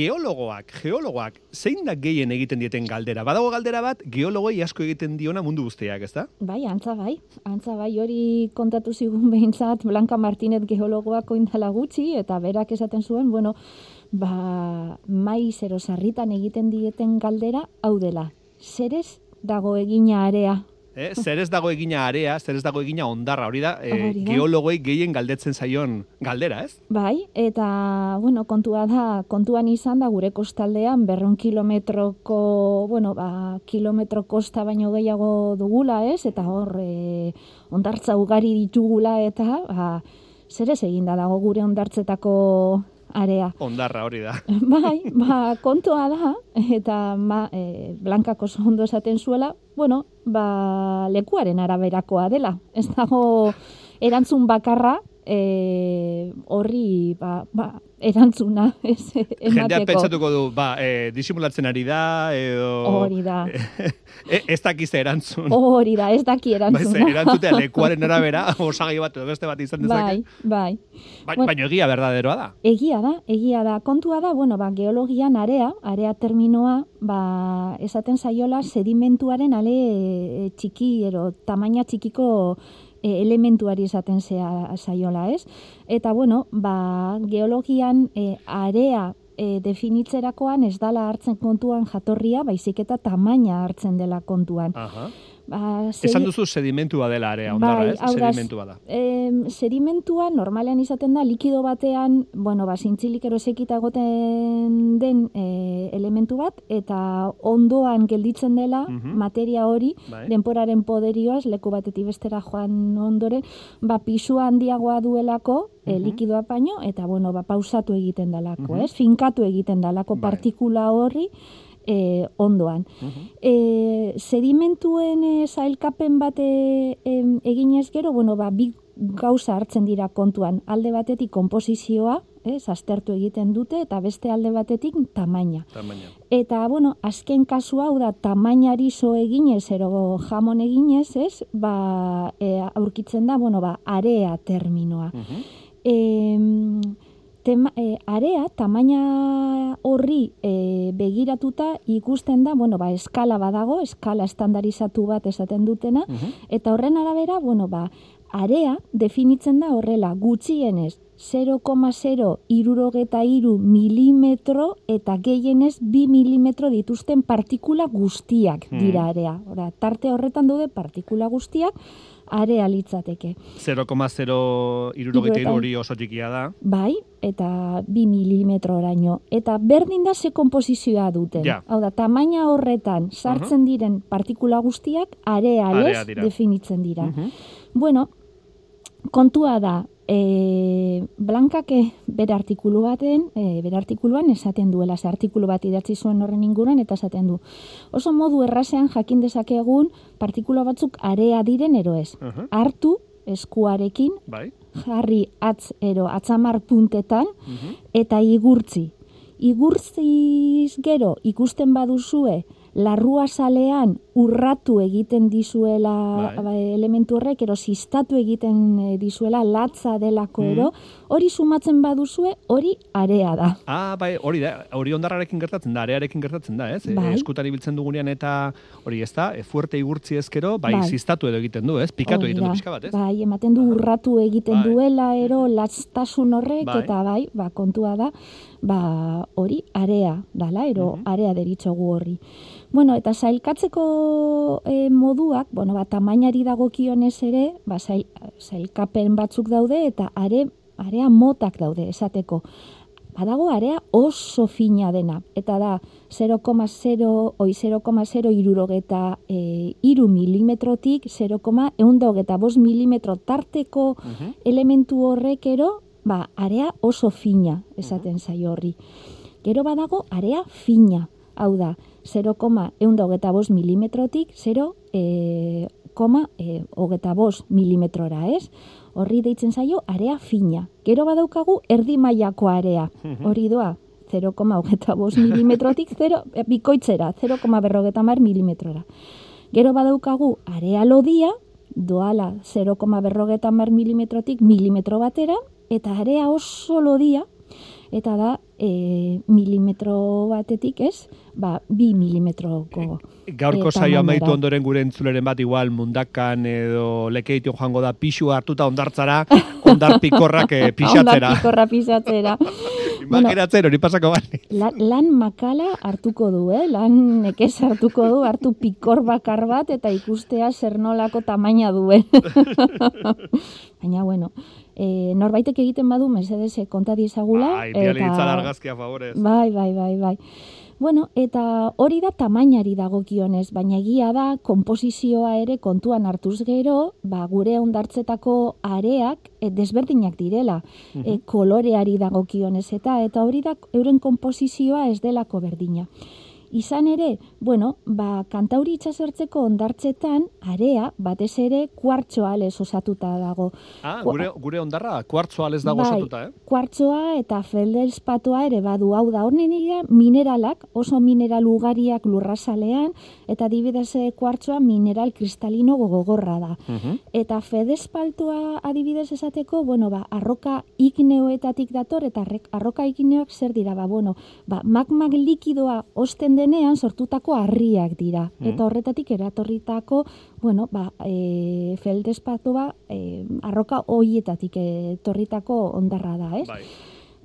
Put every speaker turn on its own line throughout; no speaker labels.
Geologoak, geologoak, zein da gehien egiten dieten galdera? Badago galdera bat, geologoi asko egiten diona mundu guztiak, ez da?
Bai, antza bai, antza bai, hori kontatu zigun behintzat Blanca Martinez geologoak oindala gutxi, eta berak esaten zuen, bueno, ba, mai zero sarritan egiten dieten galdera, hau dela, zerez dago egina area
Eh, zer ez dago egina area, zer ez dago egina ondarra, hori da, eh,
da.
gehien galdetzen zaion galdera, ez?
Bai, eta, bueno, kontua da, kontuan izan da gure kostaldean berron kilometroko, bueno, ba, kilometro kosta baino gehiago dugula, ez? Eta hor, e, ondartza ugari ditugula, eta, ba, zer ez eginda dago gure ondartzetako area.
Ondarra hori da.
Bai, ba, kontua da, eta ma, e, Blankak oso ondo esaten zuela, bueno, ba, lekuaren araberakoa dela. Ez dago erantzun bakarra, e, horri, ba, ba, erantzuna, ez,
Jendeak
emateko.
pentsatuko du, ba, eh, disimulatzen ari da, edo...
Hori da,
E, ez dakiz erantzun.
hori da, ez daki erantzuna.
erantzutea lekuaren arabera, osagai bat edo beste bat izan dezake.
Bai, bai.
Ba,
bueno.
Baina egia berdaderoa da.
Egia da, egia da. Kontua da, bueno, ba, geologian area, area terminoa, ba, esaten zaiola sedimentuaren ale e, txiki, ero, tamaina txikiko e, elementuari esaten zea zaiola, ez? Eta, bueno, ba, geologian e, area e, definitzerakoan ez dala hartzen kontuan jatorria, baizik eta tamaina hartzen dela kontuan.
Aha.
Ba,
Esan
sedi-
duzu sedimentua dela area, ondarra,
Bai,
ez?
hau da,
Sedimentua da.
Em, sedimentua normalean izaten da likido batean, bueno, ba, zintzilik ero esekita egoten den e, elementu bat, eta ondoan gelditzen dela
Mhm.
materia hori,
Bai.
denporaren poderioaz, leku batetik bestera joan ondoren, ba, pisua handiagoa duelako, e, likidoa baino, eta, bueno, ba, pausatu egiten dalako,
Mhm.
ez? Finkatu egiten dalako
Bai.
partikula horri, e, ondoan.
Mhm.
E, sedimentuen e, sailkapen bat e, em, eginez gero, bueno, ba, bi gauza hartzen dira kontuan. Alde batetik konposizioa, ez, aztertu egiten dute, eta beste alde batetik tamaina.
Tamaina.
Eta, bueno, azken kasu hau da tamainari zo eginez, ero jamon eginez, ez, ba, e, aurkitzen da, bueno, ba, area terminoa.
Mhm.
Em, tema, e, area, tamaina horri e, begiratuta ikusten da, bueno, ba, eskala badago, eskala estandarizatu bat esaten dutena,
Mhm.
eta horren arabera, bueno, ba, area definitzen da horrela, gutxienez 0,0 irurogeta iru milimetro eta gehienez 2 milimetro dituzten partikula guztiak
Hmm.
dira area. Ora, tarte horretan daude partikula guztiak, area litzateke.
0,0 irurogeita
Hirurogeita-
hori oso txikia da.
Bai, eta 2 milimetro oraino. Eta berdin da ze komposizioa duten.
Ja.
Hau da, tamaina horretan sartzen diren partikula guztiak areales
Area dira.
definitzen dira.
Mhm.
Bueno, kontua da, e, Blankake bere artikulu baten, e, bere artikuluan esaten duela, ze artikulu bat idatzi zuen horren inguruan, eta esaten du. Oso modu errazean jakin dezakegun partikula batzuk area diren ero ez.
Mhm.
Hartu eskuarekin,
Bai.
jarri atz ero atzamar puntetan,
Mhm.
eta igurtzi. Igurtziz gero ikusten baduzue larrua salean urratu egiten dizuela
Bai.
ba, elementu horrek, ero sistatu egiten eh, dizuela latza delako ero, hori sumatzen baduzue, hori area da.
Ah, bai, hori da, hori ondarrarekin gertatzen da, arearekin gertatzen da, ez?
Bai.
E, eskutan ibiltzen dugunean eta hori ez da, e, fuerte igurtzi ezkero, bai,
Bai.
ziztatu edo egiten du, ez? Pikatu egiten du pixka bat, ez?
Bai, ematen du urratu egiten
Bai.
duela, ero, latztasun horrek,
Bai.
eta bai, ba, kontua da, ba, hori area dala, ero,
Mhm.
area deritzogu horri. Bueno, eta sailkatzeko e, moduak, bueno, ba, tamainari dagokionez ere, ba, sail, sailkapen batzuk daude, eta are, area motak daude, esateko. Badago area oso fina dena, eta da 0,0, oi 0,0 irurogeta e, iru milimetrotik 0,eundogeta bost milimetro tarteko
Mhm.
elementu horrekero, ba, area oso fina esaten zaio horri. Gero badago area fina, hau da, 0,eundogeta milimetrotik 0, e, koma, e, hogeta bost milimetrora, ez? Horri deitzen zaio area fina. Gero badaukagu erdi mailako area,
Mhm.
hori doa, 0,25 milimetrotik 0, e, bikoitzera, 0,berrogeta mar milimetrora. Gero badaukagu area lodia, doala 0,berrogeta mar milimetrotik milimetro batera, eta area oso lodia, eta da e, milimetro batetik ez, ba, bi milimetroko.
Gaurko
e,
saio amaitu ondoren gure entzuleren bat igual mundakan edo lekeitu joango da pixu hartuta ondartzara, ondar pikorrak eh, pixatzera.
Onda pikorra pisatzera.
Imaginatzen hori pasako.
La, lan makala hartuko du, eh? lan nekez hartuko du, hartu pikor bakar bat eta ikustea zer nolako tamaina duen. Baina, bueno, e, norbaitek egiten badu, mesedez, eh, konta diezagula.
Bai, ditzala argazkia favorez.
Bai, bai, bai, bai. Bueno, eta hori da tamainari dagokionez, baina egia da konposizioa ere kontuan hartuz gero, ba, gure ondartzetako areak e, desberdinak direla, e, koloreari dagokionez eta eta hori da euren konposizioa ez delako berdina. Izan ere, bueno, ba, kantauri itxasortzeko ondartzetan, area, batez ere, kuartzoa lez osatuta dago.
Ah, gure, gure ondarra, kuartzoa ez dago
Bai,
osatuta, eh?
Kuartzoa eta feldelspatoa ere badu hau da. Honen dira mineralak, oso mineral ugariak lurrazalean, eta adibidez eh, kuartzoa mineral kristalino gogorra da.
Mhm.
Eta fedespaltoa adibidez esateko, bueno, ba, arroka igneoetatik dator, eta arroka igneoak zer dira, ba, bueno, ba, magmak likidoa osten denean sortutako harriak dira.
Mhm.
Eta horretatik eratorritako, bueno, ba, e, feldespatoa e, arroka hoietatik etorritako ondarra da, ez?
Bai.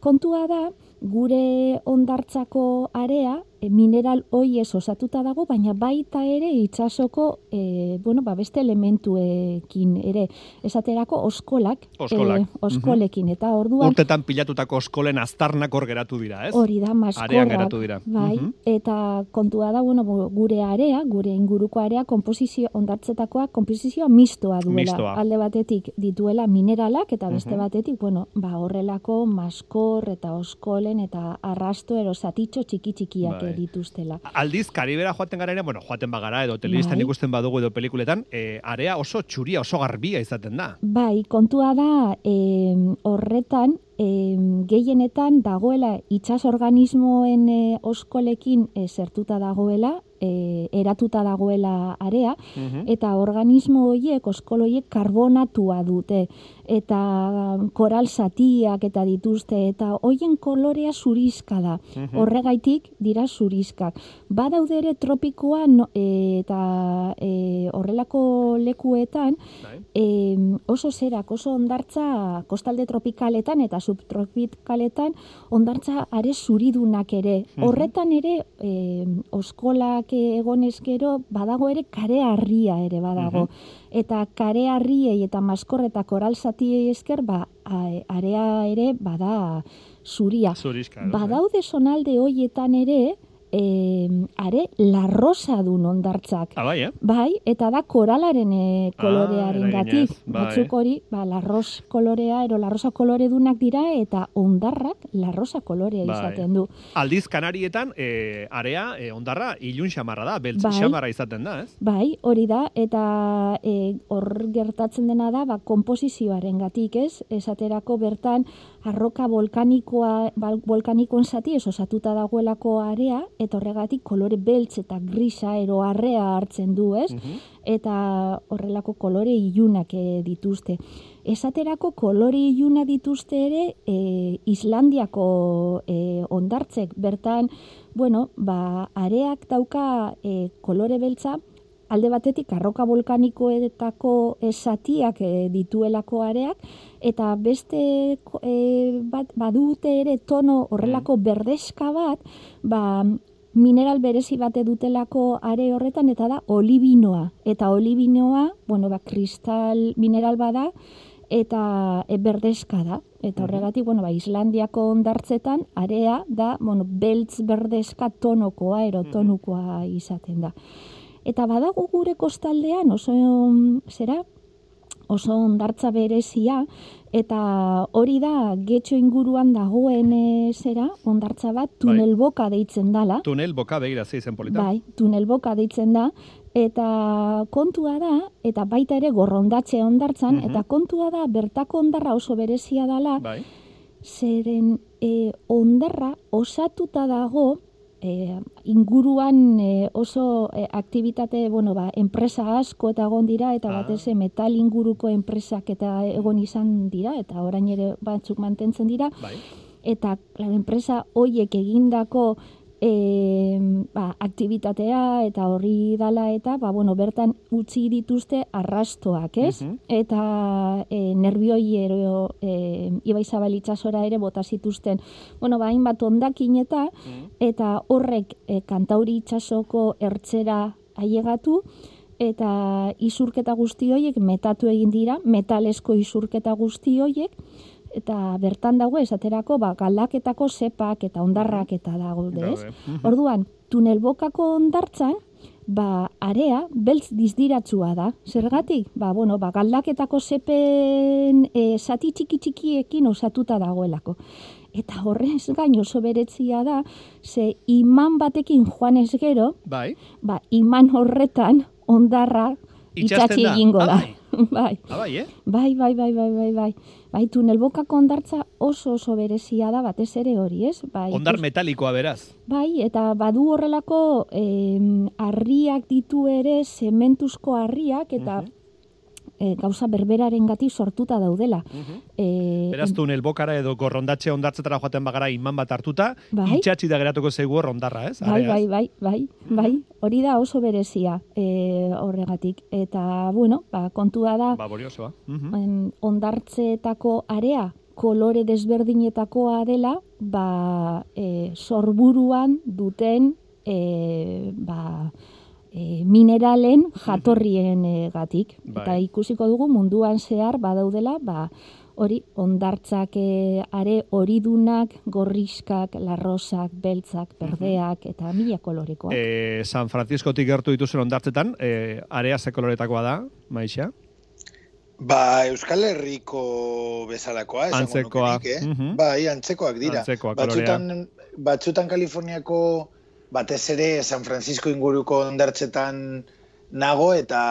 Kontua da, gure ondartzako area, e, mineral hoiez osatuta dago, baina baita ere itsasoko e, bueno, ba, beste elementuekin ere, esaterako oskolak,
Oskolak.
e, oskolekin, eta orduan
Urtetan pilatutako eskolen aztarnak hor geratu dira, ez?
hori da,
Arean
maskorrak,
geratu dira.
bai,
Mhm.
eta kontua da, bueno, bu- gure area, gure inguruko area, komposizio, ondartzetakoa, komposizioa mistoa duela.
Mistoa.
Alde batetik dituela mineralak, eta beste
Mhm.
batetik, bueno, ba, horrelako maskor eta oskolen eta arrasto ero zatitxo txiki-txikiak
Bai.
dituztela.
Aldiz, Karibera joaten gara ere, bueno, joaten bagara, edo telebistan
Bai.
ikusten badugu edo pelikuletan, e, area oso txuria, oso garbia izaten da.
Bai, kontua da em, horretan em, gehienetan dagoela itsas organismoen e, oskolekin e, zertuta dagoela, e, eratuta dagoela area,
Mhm.
eta organismo horiek, oskol horiek karbonatua dute, eta koral zatiak eta dituzte, eta hoien kolorea zurizka da.
Mhm.
Horregaitik dira zurizkak. Badaude ere tropikoan no, e, eta e, horrelako lekuetan e, oso zerak, oso ondartza kostalde tropikaletan eta subtropikaletan ondartza are zuridunak ere.
Mhm.
Horretan ere e, oskolak egonez gero badago ere kare harria ere badago. Eta kare harriei eta maskor eta koral zatiei esker ba, a- area ere bada zuria.
Zurizka. edo,
Badaude sonalde hoietan ere, e, are larrosa dun ondartzak.
Ah, bai, eh?
Bai, eta da koralaren e, kolorearen
eraginez,
gatik.
bai.
Batzuk hori, ba, larros kolorea, ero larrosa kolore dunak dira, eta ondarrak larrosa kolorea
Bai.
izaten du.
Aldiz, Kanarietan, e, area, e, ondarra, ilun xamarra da, beltz
Bai.
xamarra izaten da, ez?
Bai, hori da, eta e, hor gertatzen dena da, ba, komposizioaren gatik, ez? Esaterako bertan, arroka volkanikoa, volkanikoen zati, ez osatuta dagoelako area, eta horregatik kolore beltz eta grisa ero arrea hartzen du, ez?
Mhm.
eta horrelako kolore ilunak eh, dituzte. Esaterako kolore iluna dituzte ere e, Islandiako e, ondartzek bertan, bueno, ba, areak dauka e, kolore beltza, alde batetik arroka volkanikoetako esatiak e, dituelako areak, eta beste e, bat, badute ere tono horrelako berdeska bat, ba, mineral berezi bate dutelako are horretan eta da olibinoa. Eta olibinoa, bueno, ba, kristal mineral bada eta e, berdeska da. Eta horregatik, bueno, ba, Islandiako ondartzetan area da, bueno, beltz berdeska tonokoa, erotonukoa izaten da. Eta badago gure kostaldean oso mm, zera oso ondartza berezia eta hori da getxo inguruan dagoen e, zera ondartza bat tunelboka deitzen dala.
Tunel, boka, begira, ze izen polita.
Bai, tunelboka deitzen da, eta kontua da, eta baita ere gorrondatxe ondartzan,
Mhm.
eta kontua da, bertako ondarra oso berezia dala,
Bai.
zeren e, ondarra osatuta dago, e, inguruan e, oso e, aktivitate, bueno, ba, enpresa asko eta egon dira, eta
Ah.
batez metal inguruko enpresak eta egon izan dira, eta orain ere batzuk mantentzen dira,
Bai.
eta claro, enpresa hoiek egindako e, ba, aktivitatea eta horri dala eta ba, bueno, bertan utzi dituzte arrastoak, ez?
Mhm.
Eta e, nervioi ero e, Ibai Zabal itsasora ere bota zituzten. Bueno, ba, hainbat ondakin eta eta horrek e, kantauri itsasoko ertzera ailegatu eta isurketa guzti horiek metatu egin dira, metalesko isurketa guzti horiek, eta bertan dago esaterako ba, galaketako zepak eta ondarrak eta dago, ez?
Mhm.
Orduan, tunelbokako ondartzan, ba, area beltz dizdiratsua da. Zergatik? Ba, bueno, ba, galdaketako zepen e, zati txiki txikiekin osatuta dagoelako. Eta horrez gain oso beretzia da, ze iman batekin joan ez gero,
Bai.
ba, iman horretan ondarra itxatzi
da.
egingo da. Bai.
Ah, bai, eh?
Bai, bai, bai, bai, bai, bai. Bai, tunelbokako ondartza oso oso berezia da, batez ere hori, ez? Bai,
Ondar
ikus-
metalikoa beraz.
Bai, eta badu horrelako em, harriak ditu ere, zementuzko harriak, eta e, gauza berberaren gati sortuta daudela. E,
Beraz, tunel bokara edo gorrondatxe ondartzetara joaten bagara iman bat hartuta,
Bai.
itxatxi da geratuko zaigu hor ondarra, ez?
Bai, bai, bai, bai, bai, hori da oso berezia e, horregatik. Eta, bueno, ba, kontua da,
Ba, boriosoa. Mhm.
em, ondartzeetako area kolore desberdinetakoa dela, ba, e, sorburuan duten e, ba, e, mineralen jatorrien e, gatik.
Bai.
Eta ikusiko dugu munduan zehar badaudela, ba, hori ondartzak e, are horidunak, gorriskak, larrosak, beltzak, berdeak, eta mila kolorekoak.
E, San Franciscotik gertu dituzen ondartzetan, e, area ze koloretakoa da, Maixa?
Ba, Euskal Herriko bezalakoa, esango
Antzekoa,
nuke nik, eh?
mhm.
Bai, antzekoak dira.
Antzekoa,
batzutan, batzutan Kaliforniako batez ere San Francisco inguruko ondartzetan nago eta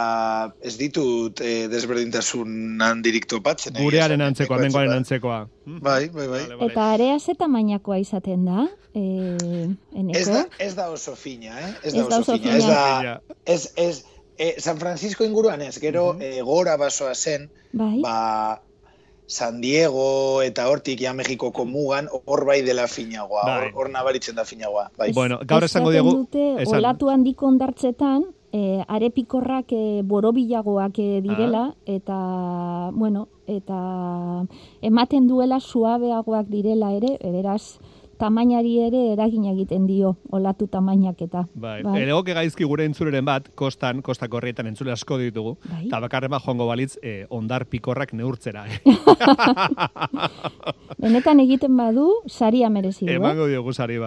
ez ditut eh, desberdintasun handirik topatzen. egia
Gurearen
esan,
antzekoa, mengoaren antzekoa.
Bai, bai, bai.
Vale, vale.
Eta area ze tamainakoa izaten da, e, eneko?
Ez da, ez da oso fina, eh? Ez,
Ez da oso
fina. Ez da, ez, ez, eh, San Francisco inguruan ez, gero eh, gora basoa zen,
Bai,
ba, San Diego eta hortik ja Mexikoko mugan hor bai dela finagoa,
Bai.
hor, hor nabaritzen da finagoa. Bai.
Bueno, gaur esango diegu...
dute,
esan.
olatu handiko ondartzetan, e, arepikorrak e, borobilagoak e, direla,
Ah.
eta, bueno, eta ematen duela suabeagoak direla ere, beraz, tamainari ere eragin egiten dio, olatu tamainak eta.
Bai, bai. egoke gaizki gure entzuleren bat, kostan, kostako horrietan entzule asko ditugu,
Bai.
eta bakarren bat joango balitz, eh, ondar pikorrak neurtzera. Eh?
Benetan egiten badu, saria merezi du, eh?
Emango diogu sari bat.